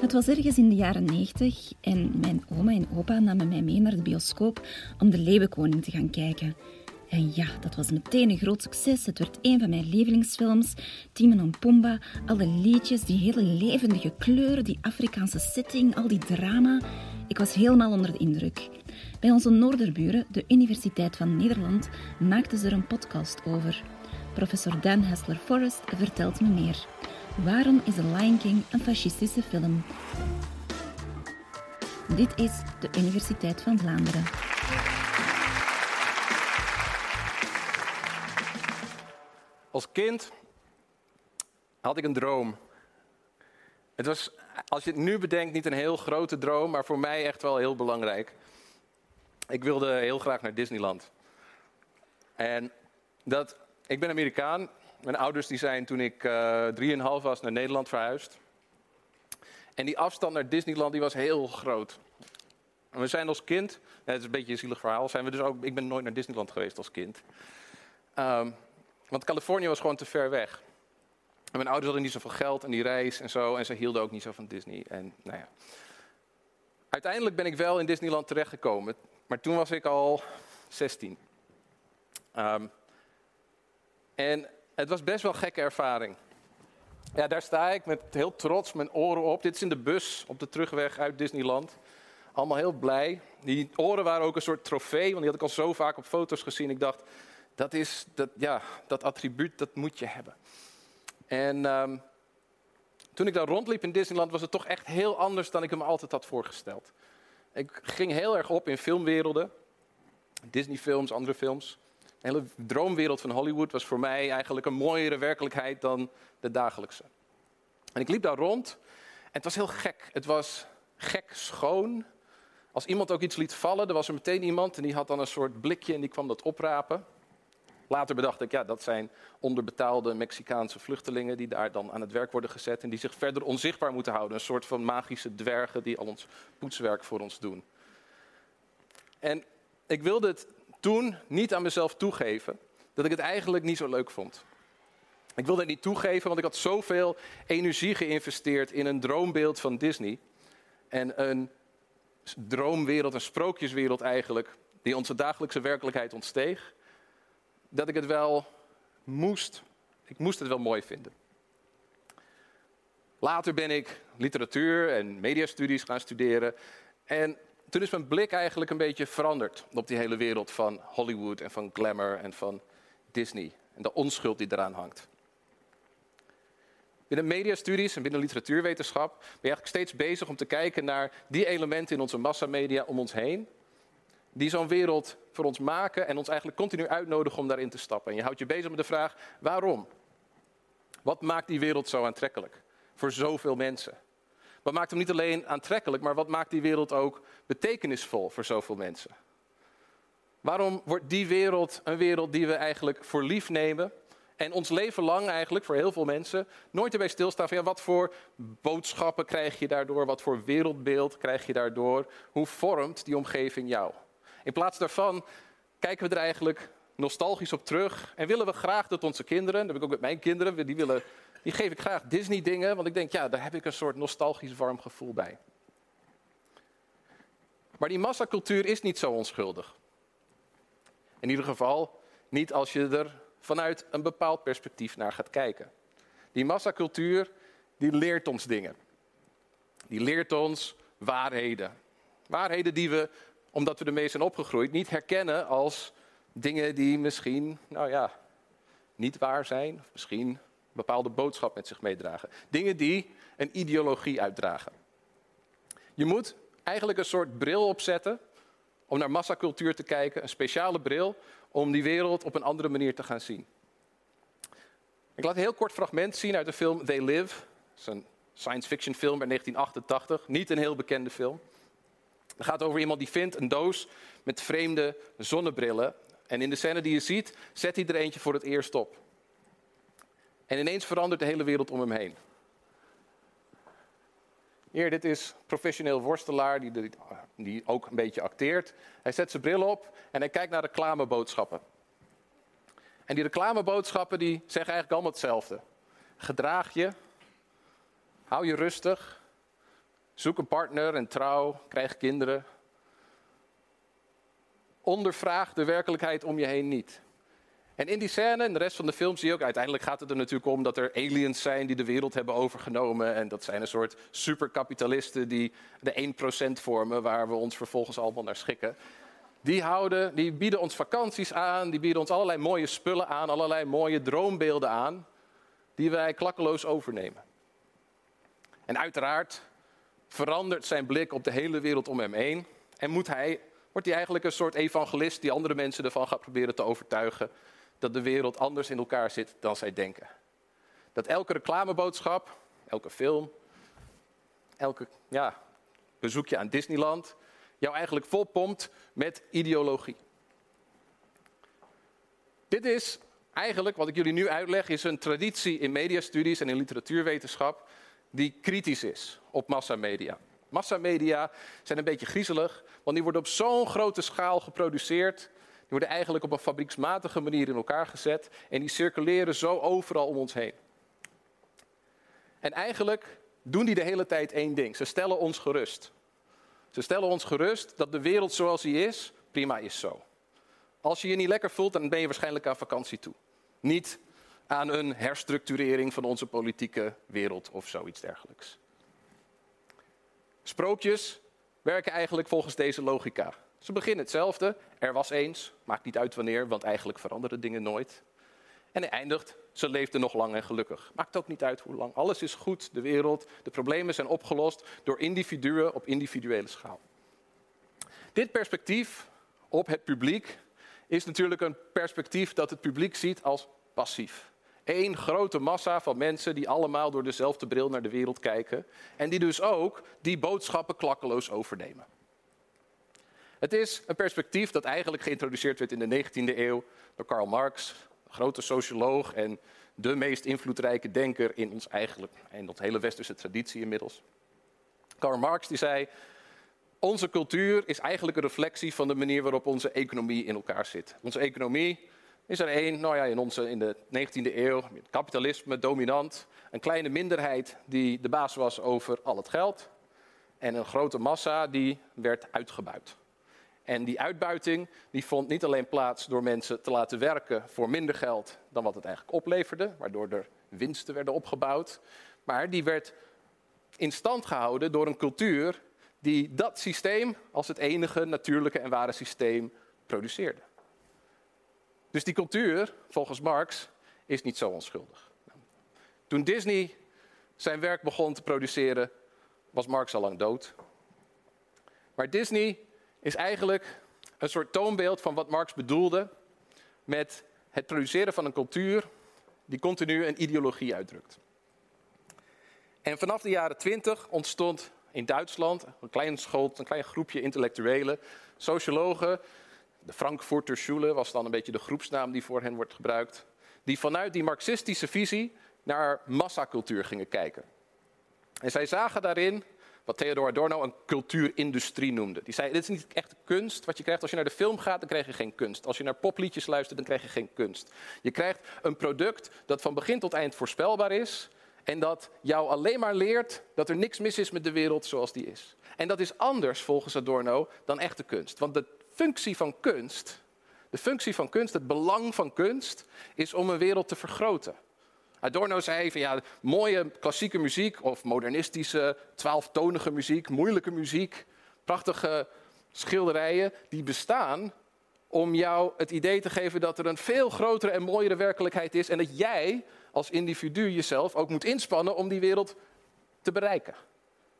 Het was ergens in de jaren 90 en mijn oma en opa namen mij mee naar de bioscoop om de Leeuwenkoning te gaan kijken. En ja, dat was meteen een groot succes. Het werd een van mijn lievelingsfilms. Timon en Pumba, alle liedjes, die hele levendige kleuren, die Afrikaanse setting, al die drama. Ik was helemaal onder de indruk. Bij onze noorderburen, de Universiteit van Nederland, maakten ze er een podcast over. Professor Dan Hessler Forrest vertelt me meer. Waarom is The Lion King een fascistische film? Dit is de Universiteit van Vlaanderen. Als kind had ik een droom. Het was, als je het nu bedenkt, niet een heel grote droom, maar voor mij echt wel heel belangrijk. Ik wilde heel graag naar Disneyland. En dat, ik ben Amerikaan. Mijn ouders die zijn toen ik uh, drieënhalf was naar Nederland verhuisd. En die afstand naar Disneyland die was heel groot. En we zijn als kind, het is een beetje een zielig verhaal, zijn we dus ook, ik ben nooit naar Disneyland geweest als kind. Um, want Californië was gewoon te ver weg. En mijn ouders hadden niet zoveel geld en die reis en zo. En ze hielden ook niet zo van Disney. En nou ja. Uiteindelijk ben ik wel in Disneyland terechtgekomen. Maar toen was ik al 16. Um, ehm, en het was best wel een gekke ervaring. Ja, daar sta ik met heel trots mijn oren op. Dit is in de bus op de terugweg uit Disneyland. Allemaal heel blij. Die oren waren ook een soort trofee, want die had ik al zo vaak op foto's gezien. Ik dacht, dat is, dat, ja, dat attribuut, dat moet je hebben. En um, toen ik daar rondliep in Disneyland, was het toch echt heel anders dan ik me altijd had voorgesteld. Ik ging heel erg op in filmwerelden. Disney-films, andere films. De hele droomwereld van Hollywood was voor mij eigenlijk een mooiere werkelijkheid dan de dagelijkse. En ik liep daar rond en het was heel gek. Het was gek schoon. Als iemand ook iets liet vallen, er was er meteen iemand en die had dan een soort blikje en die kwam dat oprapen. Later bedacht ik, ja, dat zijn onderbetaalde Mexicaanse vluchtelingen die daar dan aan het werk worden gezet en die zich verder onzichtbaar moeten houden. Een soort van magische dwergen die al ons poetswerk voor ons doen. En ik wilde het toen niet aan mezelf toegeven dat ik het eigenlijk niet zo leuk vond. Ik wilde het niet toegeven, want ik had zoveel energie geïnvesteerd in een droombeeld van Disney. En een droomwereld, een sprookjeswereld eigenlijk, die onze dagelijkse werkelijkheid ontsteeg dat ik het wel moest. Ik moest het wel mooi vinden. Later ben ik literatuur en mediastudies gaan studeren. En toen is mijn blik eigenlijk een beetje veranderd op die hele wereld van Hollywood en van glamour en van Disney. En de onschuld die eraan hangt. Binnen mediastudies en binnen literatuurwetenschap ben je eigenlijk steeds bezig om te kijken naar die elementen in onze massamedia om ons heen die zo'n wereld voor ons maken en ons eigenlijk continu uitnodigen om daarin te stappen. En je houdt je bezig met de vraag, waarom? Wat maakt die wereld zo aantrekkelijk voor zoveel mensen? Wat maakt hem niet alleen aantrekkelijk, maar wat maakt die wereld ook betekenisvol voor zoveel mensen? Waarom wordt die wereld een wereld die we eigenlijk voor lief nemen en ons leven lang eigenlijk, voor heel veel mensen, nooit erbij stilstaan van ja, wat voor boodschappen krijg je daardoor, wat voor wereldbeeld krijg je daardoor, hoe vormt die omgeving jou? In plaats daarvan kijken we er eigenlijk nostalgisch op terug en willen we graag dat onze kinderen, dat heb ik ook met mijn kinderen, die, willen, die geef ik graag Disney dingen, want ik denk ja, daar heb ik een soort nostalgisch warm gevoel bij. Maar die massacultuur is niet zo onschuldig. In ieder geval niet als je er vanuit een bepaald perspectief naar gaat kijken. Die massacultuur die leert ons dingen. Die leert ons waarheden. Waarheden die we omdat we ermee zijn opgegroeid, niet herkennen als dingen die misschien, nou ja, niet waar zijn. Of misschien bepaalde boodschap met zich meedragen. Dingen die een ideologie uitdragen. Je moet eigenlijk een soort bril opzetten om naar massacultuur te kijken. Een speciale bril om die wereld op een andere manier te gaan zien. Ik laat een heel kort fragment zien uit de film They Live. Dat is een science fiction film uit 1988. Niet een heel bekende film. Het gaat over iemand die vindt een doos met vreemde zonnebrillen. En in de scène die je ziet, zet hij er eentje voor het eerst op. En ineens verandert de hele wereld om hem heen. Hier, dit is professioneel worstelaar die, die ook een beetje acteert. Hij zet zijn bril op en hij kijkt naar reclameboodschappen. En die reclameboodschappen die zeggen eigenlijk allemaal hetzelfde. Gedraag je, hou je rustig, Zoek een partner en trouw, krijg kinderen. Ondervraag de werkelijkheid om je heen niet. En in die scène en de rest van de film zie je ook, uiteindelijk gaat het er natuurlijk om dat er aliens zijn die de wereld hebben overgenomen. En dat zijn een soort superkapitalisten die de 1% vormen waar we ons vervolgens allemaal naar schikken. Die, houden, die bieden ons vakanties aan, die bieden ons allerlei mooie spullen aan, allerlei mooie droombeelden aan, die wij klakkeloos overnemen. En uiteraard verandert zijn blik op de hele wereld om hem heen en moet hij, wordt hij eigenlijk een soort evangelist die andere mensen ervan gaat proberen te overtuigen dat de wereld anders in elkaar zit dan zij denken. Dat elke reclameboodschap, elke film, elke ja, bezoekje aan Disneyland jou eigenlijk volpompt met ideologie. Dit is eigenlijk, wat ik jullie nu uitleg, is een traditie in mediastudies en in literatuurwetenschap die kritisch is op massamedia. Massamedia zijn een beetje griezelig, want die worden op zo'n grote schaal geproduceerd. Worden eigenlijk op een fabrieksmatige manier in elkaar gezet en die circuleren zo overal om ons heen. En eigenlijk doen die de hele tijd één ding. Ze stellen ons gerust. Ze stellen ons gerust dat de wereld zoals die is, prima is zo. Als je je niet lekker voelt, dan ben je waarschijnlijk aan vakantie toe. Niet aan een herstructurering van onze politieke wereld of zoiets dergelijks. Sprookjes werken eigenlijk volgens deze logica. Ze beginnen hetzelfde. Er was eens, maakt niet uit wanneer, want eigenlijk veranderen dingen nooit. En hij eindigt, ze leefde nog lang en gelukkig. Maakt ook niet uit hoe lang. Alles is goed, de wereld, de problemen zijn opgelost door individuen op individuele schaal. Dit perspectief op het publiek is natuurlijk een perspectief dat het publiek ziet als passief. Eén grote massa van mensen die allemaal door dezelfde bril naar de wereld kijken en die dus ook die boodschappen klakkeloos overnemen. Het is een perspectief dat eigenlijk geïntroduceerd werd in de 19e eeuw door Karl Marx, grote socioloog en de meest invloedrijke denker in ons eigenlijk en dat hele westerse traditie inmiddels. Karl Marx die zei: onze cultuur is eigenlijk een reflectie van de manier waarop onze economie in elkaar zit. Onze economie is er één, nou ja, in, onze, in de 19e eeuw, kapitalisme dominant, een kleine minderheid die de baas was over al het geld en een grote massa die werd uitgebuit. En die uitbuiting die vond niet alleen plaats door mensen te laten werken voor minder geld dan wat het eigenlijk opleverde, waardoor er winsten werden opgebouwd, maar die werd in stand gehouden door een cultuur die dat systeem als het enige natuurlijke en ware systeem produceerde. Dus die cultuur, volgens Marx, is niet zo onschuldig. Toen Disney zijn werk begon te produceren, was Marx al lang dood. Maar Disney is eigenlijk een soort toonbeeld van wat Marx bedoelde met het produceren van een cultuur die continu een ideologie uitdrukt. En vanaf de jaren twintig ontstond in Duitsland een klein, school, een klein groepje intellectuelen, sociologen. De Frankfurter Schule was dan een beetje de groepsnaam die voor hen wordt gebruikt. Die vanuit die marxistische visie naar massacultuur gingen kijken. En zij zagen daarin wat Theodor Adorno een cultuurindustrie noemde. Die zei, dit is niet echt kunst wat je krijgt. Als je naar de film gaat, dan krijg je geen kunst. Als je naar popliedjes luistert, dan krijg je geen kunst. Je krijgt een product dat van begin tot eind voorspelbaar is... en dat jou alleen maar leert dat er niks mis is met de wereld zoals die is. En dat is anders, volgens Adorno, dan echte kunst. Want de functie van kunst, de functie van kunst, het belang van kunst... is om een wereld te vergroten. Adorno zei van ja, mooie klassieke muziek of modernistische, twaalftonige muziek, moeilijke muziek, prachtige schilderijen, die bestaan om jou het idee te geven dat er een veel grotere en mooiere werkelijkheid is en dat jij als individu jezelf ook moet inspannen om die wereld te bereiken.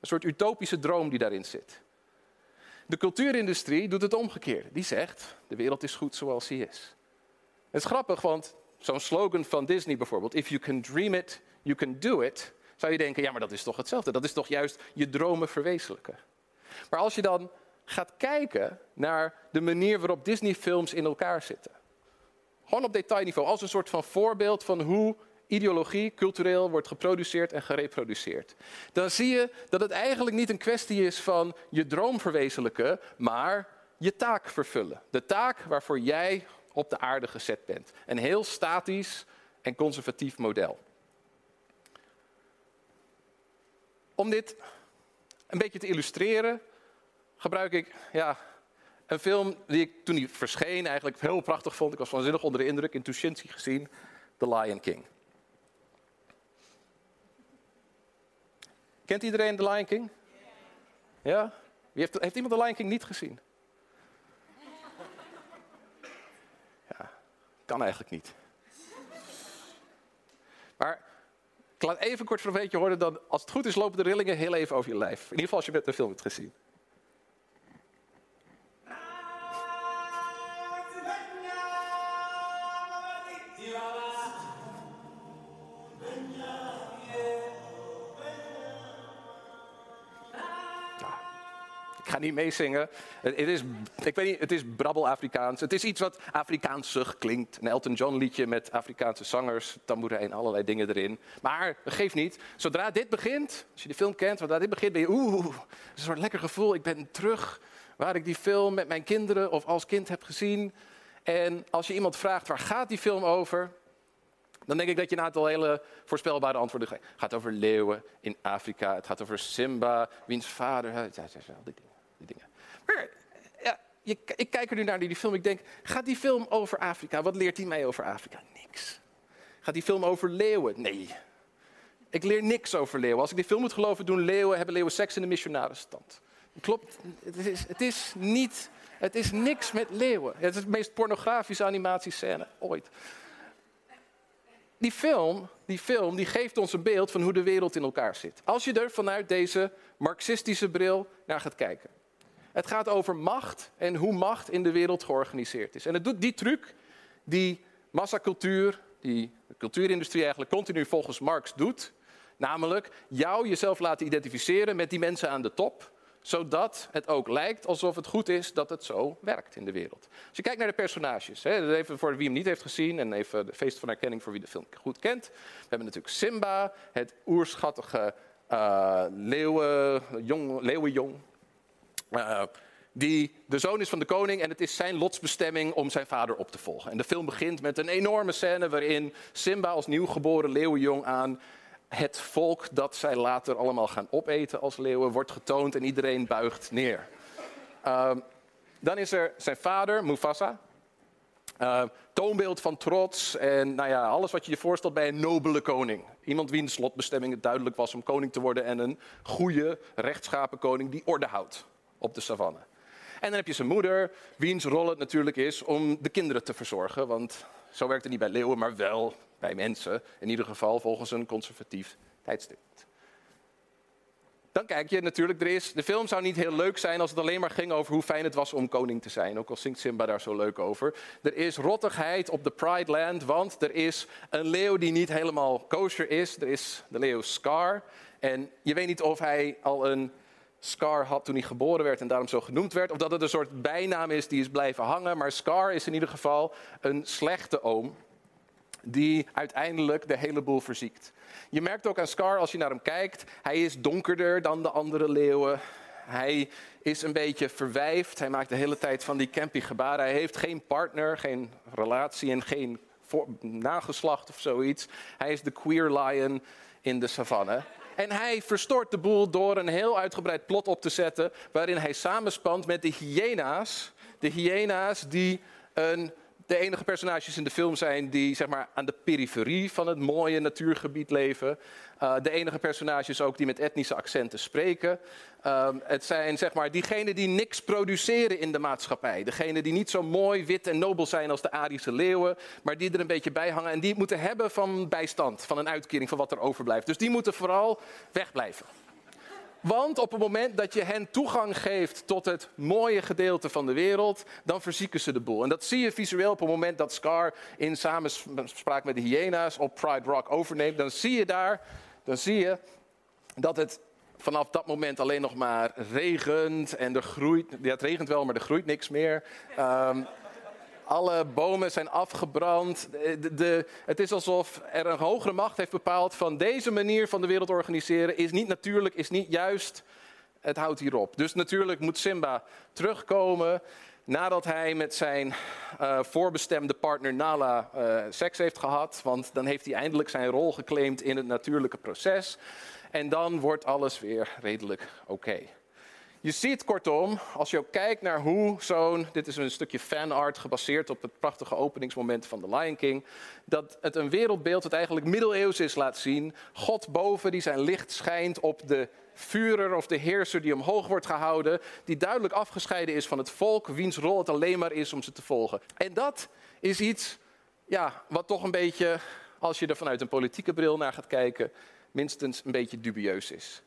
Een soort utopische droom die daarin zit. De cultuurindustrie doet het omgekeerde. Die zegt, de wereld is goed zoals die is. Het is grappig, want zo'n slogan van Disney bijvoorbeeld, if you can dream it, you can do it, zou je denken, ja maar dat is toch hetzelfde, dat is toch juist je dromen verwezenlijken. Maar als je dan gaat kijken naar de manier waarop Disney-films in elkaar zitten, gewoon op detailniveau, als een soort van voorbeeld van hoe ideologie cultureel wordt geproduceerd en gereproduceerd. Dan zie je dat het eigenlijk niet een kwestie is van je droom verwezenlijken, maar je taak vervullen. De taak waarvoor jij op de aarde gezet bent. Een heel statisch en conservatief model. Om dit een beetje te illustreren, gebruik ik ja, een film die ik toen die verscheen eigenlijk heel prachtig vond. Ik was waanzinnig onder de indruk in Tuschinski gezien, The Lion King. Kent iedereen The Lion King? Ja? Wie heeft, heeft iemand The Lion King niet gezien? Kan eigenlijk niet. Maar ik laat even kort voor een beetje horen dat als het goed is lopen de rillingen heel even over je lijf. In ieder geval als je met de film hebt gezien. Niet meezingen. Het is, ik weet niet, het is brabbel Afrikaans. Het is iets wat Afrikaansig klinkt. Een Elton John liedje met Afrikaanse zangers, tamboerijn, allerlei dingen erin. Maar geef niet. Zodra dit begint, als je die film kent, zodra dit begint ben je oeh, een soort lekker gevoel. Ik ben terug waar ik die film met mijn kinderen of als kind heb gezien. En als je iemand vraagt waar gaat die film over, dan denk ik dat je een aantal hele voorspelbare antwoorden krijgt. Het gaat over leeuwen in Afrika. Het gaat over Simba, wiens vader. Dingen die dingen. Ja, je, ik kijk er nu naar die film. Ik denk, gaat die film over Afrika? Wat leert hij mij over Afrika? Niks. Gaat die film over leeuwen? Nee. Ik leer niks over leeuwen. Als ik die film moet geloven, doen leeuwen, hebben leeuwen seks in de missionarenstand. Klopt, het is, het is niet, het is niks met leeuwen. Het is de meest pornografische animatiescène ooit. Die film, die film die geeft ons een beeld van hoe de wereld in elkaar zit. Als je er vanuit deze marxistische bril naar gaat kijken. Het gaat over macht en hoe macht in de wereld georganiseerd is. En het doet die truc die massacultuur, die de cultuurindustrie eigenlijk continu volgens Marx doet. Namelijk jou jezelf laten identificeren met die mensen aan de top zodat het ook lijkt alsof het goed is dat het zo werkt in de wereld. Als je kijkt naar de personages, hè, even voor wie hem niet heeft gezien en even de feest van herkenning voor wie de film goed kent. We hebben natuurlijk Simba, het oerschattige uh, leeuwen, jong, leeuwenjong. Uh, die de zoon is van de koning en het is zijn lotsbestemming om zijn vader op te volgen. En de film begint met een enorme scène waarin Simba als nieuwgeboren leeuwenjong aan het volk dat zij later allemaal gaan opeten als leeuwen wordt getoond en iedereen buigt neer. Uh, dan is er zijn vader, Mufasa. Uh, toonbeeld van trots en nou ja, alles wat je je voorstelt bij een nobele koning. Iemand wiens slotbestemming het duidelijk was om koning te worden en een goede, rechtschapen koning die orde houdt op de savanne. En dan heb je zijn moeder, wiens rol het natuurlijk is om de kinderen te verzorgen. Want zo werkt het niet bij leeuwen, maar wel bij mensen. In ieder geval volgens een conservatief tijdstip. Dan kijk je natuurlijk, er is, de film zou niet heel leuk zijn als het alleen maar ging over hoe fijn het was om koning te zijn. Ook al zingt Simba daar zo leuk over. Er is rottigheid op de Pride Land, want er is een leeuw die niet helemaal kosher is. Er is de leeuw Scar. En je weet niet of hij al een Scar had toen hij geboren werd en daarom zo genoemd werd. Of dat het een soort bijnaam is die is blijven hangen. Maar Scar is in ieder geval een slechte oom die uiteindelijk de hele boel verziekt. Je merkt ook aan Scar als je naar hem kijkt, hij is donkerder dan de andere leeuwen. Hij is een beetje verwijfd. Hij maakt de hele tijd van die campy gebaren. Hij heeft geen partner, geen relatie en geen nageslacht of zoiets. Hij is de queer lion in de savanne. En hij verstoort de boel door een heel uitgebreid plot op te zetten. waarin hij samenspant met de hyena's. De hyena's die een de enige personages in de film zijn die zeg maar, aan de periferie van het mooie natuurgebied leven. Uh, de enige personages ook die met etnische accenten spreken. Uh, het zijn zeg maar, diegenen die niks produceren in de maatschappij. Degenen die niet zo mooi, wit en nobel zijn als de Arische leeuwen. Maar die er een beetje bij hangen en die moeten hebben van bijstand. Van een uitkering van wat er overblijft. Dus die moeten vooral wegblijven. Want op het moment dat je hen toegang geeft tot het mooie gedeelte van de wereld, dan verzieken ze de boel. En dat zie je visueel op het moment dat Scar in samenspraak met de hyena's op Pride Rock overneemt. Dan zie je daar, dan zie je dat het vanaf dat moment alleen nog maar regent en er groeit, ja het regent wel, maar er groeit niks meer. Um, alle bomen zijn afgebrand. De, de, het is alsof er een hogere macht heeft bepaald van deze manier van de wereld organiseren is niet natuurlijk, is niet juist. Het houdt hierop. Dus natuurlijk moet Simba terugkomen nadat hij met zijn uh, voorbestemde partner Nala uh, seks heeft gehad. Want dan heeft hij eindelijk zijn rol geclaimd in het natuurlijke proces. En dan wordt alles weer redelijk oké. Je ziet kortom, als je ook kijkt naar hoe zo'n, dit is een stukje fanart gebaseerd op het prachtige openingsmoment van The Lion King, dat het een wereldbeeld dat eigenlijk middeleeuws is laat zien. God boven die zijn licht schijnt op de vurer of de heerser die omhoog wordt gehouden, die duidelijk afgescheiden is van het volk, wiens rol het alleen maar is om ze te volgen. En dat is iets ja, wat toch een beetje, als je er vanuit een politieke bril naar gaat kijken, minstens een beetje dubieus is.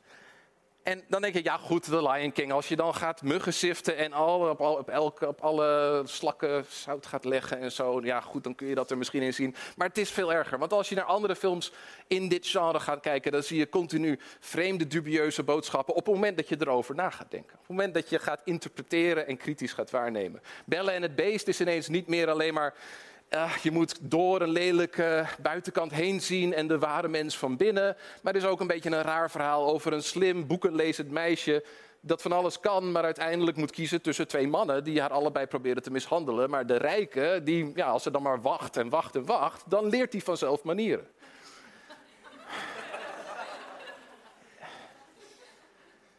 En dan denk ik, ja goed, de Lion King. Als je dan gaat muggen siften en al, op, op, elke, op alle slakken zout gaat leggen en zo. Ja goed, dan kun je dat er misschien in zien. Maar het is veel erger. Want als je naar andere films in dit genre gaat kijken... dan zie je continu vreemde, dubieuze boodschappen... op het moment dat je erover na gaat denken. Op het moment dat je gaat interpreteren en kritisch gaat waarnemen. Belle en het beest is ineens niet meer alleen maar uh, je moet door een lelijke buitenkant heen zien en de ware mens van binnen. Maar het is ook een beetje een raar verhaal over een slim, boekenlezend meisje dat van alles kan, maar uiteindelijk moet kiezen tussen twee mannen die haar allebei proberen te mishandelen. Maar de rijke, die, ja, als ze dan maar wacht en wacht en wacht, dan leert hij vanzelf manieren.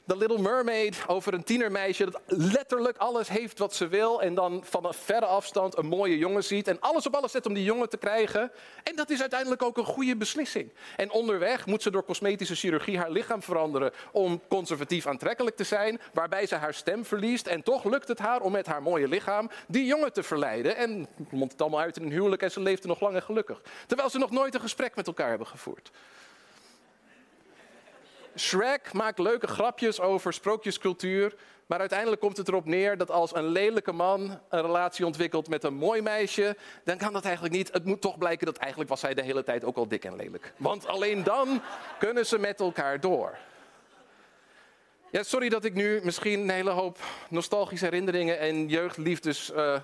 The Little Mermaid over een tienermeisje dat letterlijk alles heeft wat ze wil. En dan van een verre afstand een mooie jongen ziet. En alles op alles zet om die jongen te krijgen. En dat is uiteindelijk ook een goede beslissing. En onderweg moet ze door cosmetische chirurgie haar lichaam veranderen. Om conservatief aantrekkelijk te zijn. Waarbij ze haar stem verliest. En toch lukt het haar om met haar mooie lichaam die jongen te verleiden. En mondt het allemaal uit in een huwelijk en ze leefde nog lang en gelukkig. Terwijl ze nog nooit een gesprek met elkaar hebben gevoerd. Shrek maakt leuke grapjes over sprookjescultuur. Maar uiteindelijk komt het erop neer dat als een lelijke man een relatie ontwikkelt met een mooi meisje, dan kan dat eigenlijk niet. Het moet toch blijken dat eigenlijk was hij de hele tijd ook al dik en lelijk. Want alleen dan kunnen ze met elkaar door. Ja, sorry dat ik nu misschien een hele hoop nostalgische herinneringen en jeugdliefdes uh,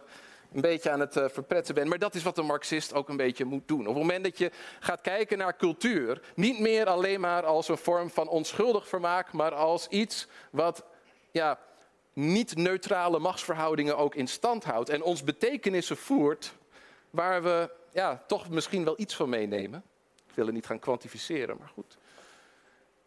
een beetje aan het uh, verpretten ben. Maar dat is wat een marxist ook een beetje moet doen. Op het moment dat je gaat kijken naar cultuur, niet meer alleen maar als een vorm van onschuldig vermaak, maar als iets wat ja, niet neutrale machtsverhoudingen ook in stand houdt en ons betekenissen voert waar we ja, toch misschien wel iets van meenemen. Ik wil het niet gaan kwantificeren, maar goed.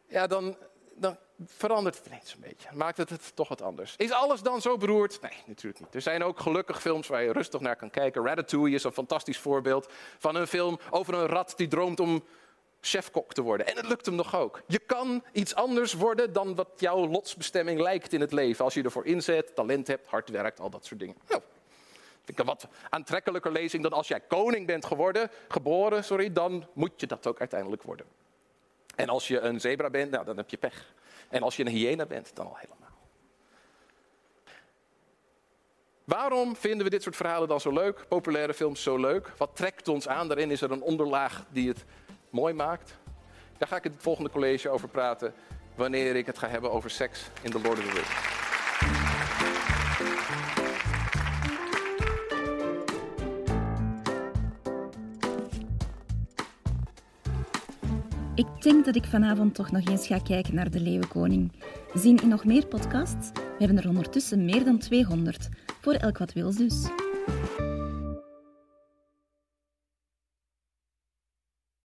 Ja, dan, dan verandert het ineens een beetje. Maakt het het toch wat anders. Is alles dan zo beroerd? Nee, natuurlijk niet. Er zijn ook gelukkig films waar je rustig naar kan kijken. Ratatouille is een fantastisch voorbeeld van een film over een rat die droomt om chefkok te worden. En het lukt hem nog ook. Je kan iets anders worden dan wat jouw lotsbestemming lijkt in het leven. Als je ervoor inzet, talent hebt, hard werkt, al dat soort dingen. Nou, vind ik een wat aantrekkelijker lezing dan als jij koning bent geworden, geboren, sorry, dan moet je dat ook uiteindelijk worden. En als je een zebra bent, nou, dan heb je pech. En als je een hyena bent, dan al helemaal. Waarom vinden we dit soort verhalen dan zo leuk? Populaire films zo leuk? Wat trekt ons aan? Daarin is er een onderlaag die het mooi maakt. Daar ga ik in het volgende college over praten. Wanneer ik het ga hebben over seks in The Lord of the Rings. Ik denk dat ik vanavond toch nog eens ga kijken naar De Leeuwenkoning. Zien in nog meer podcasts? We hebben er ondertussen meer dan 200. Voor elk wat wils dus.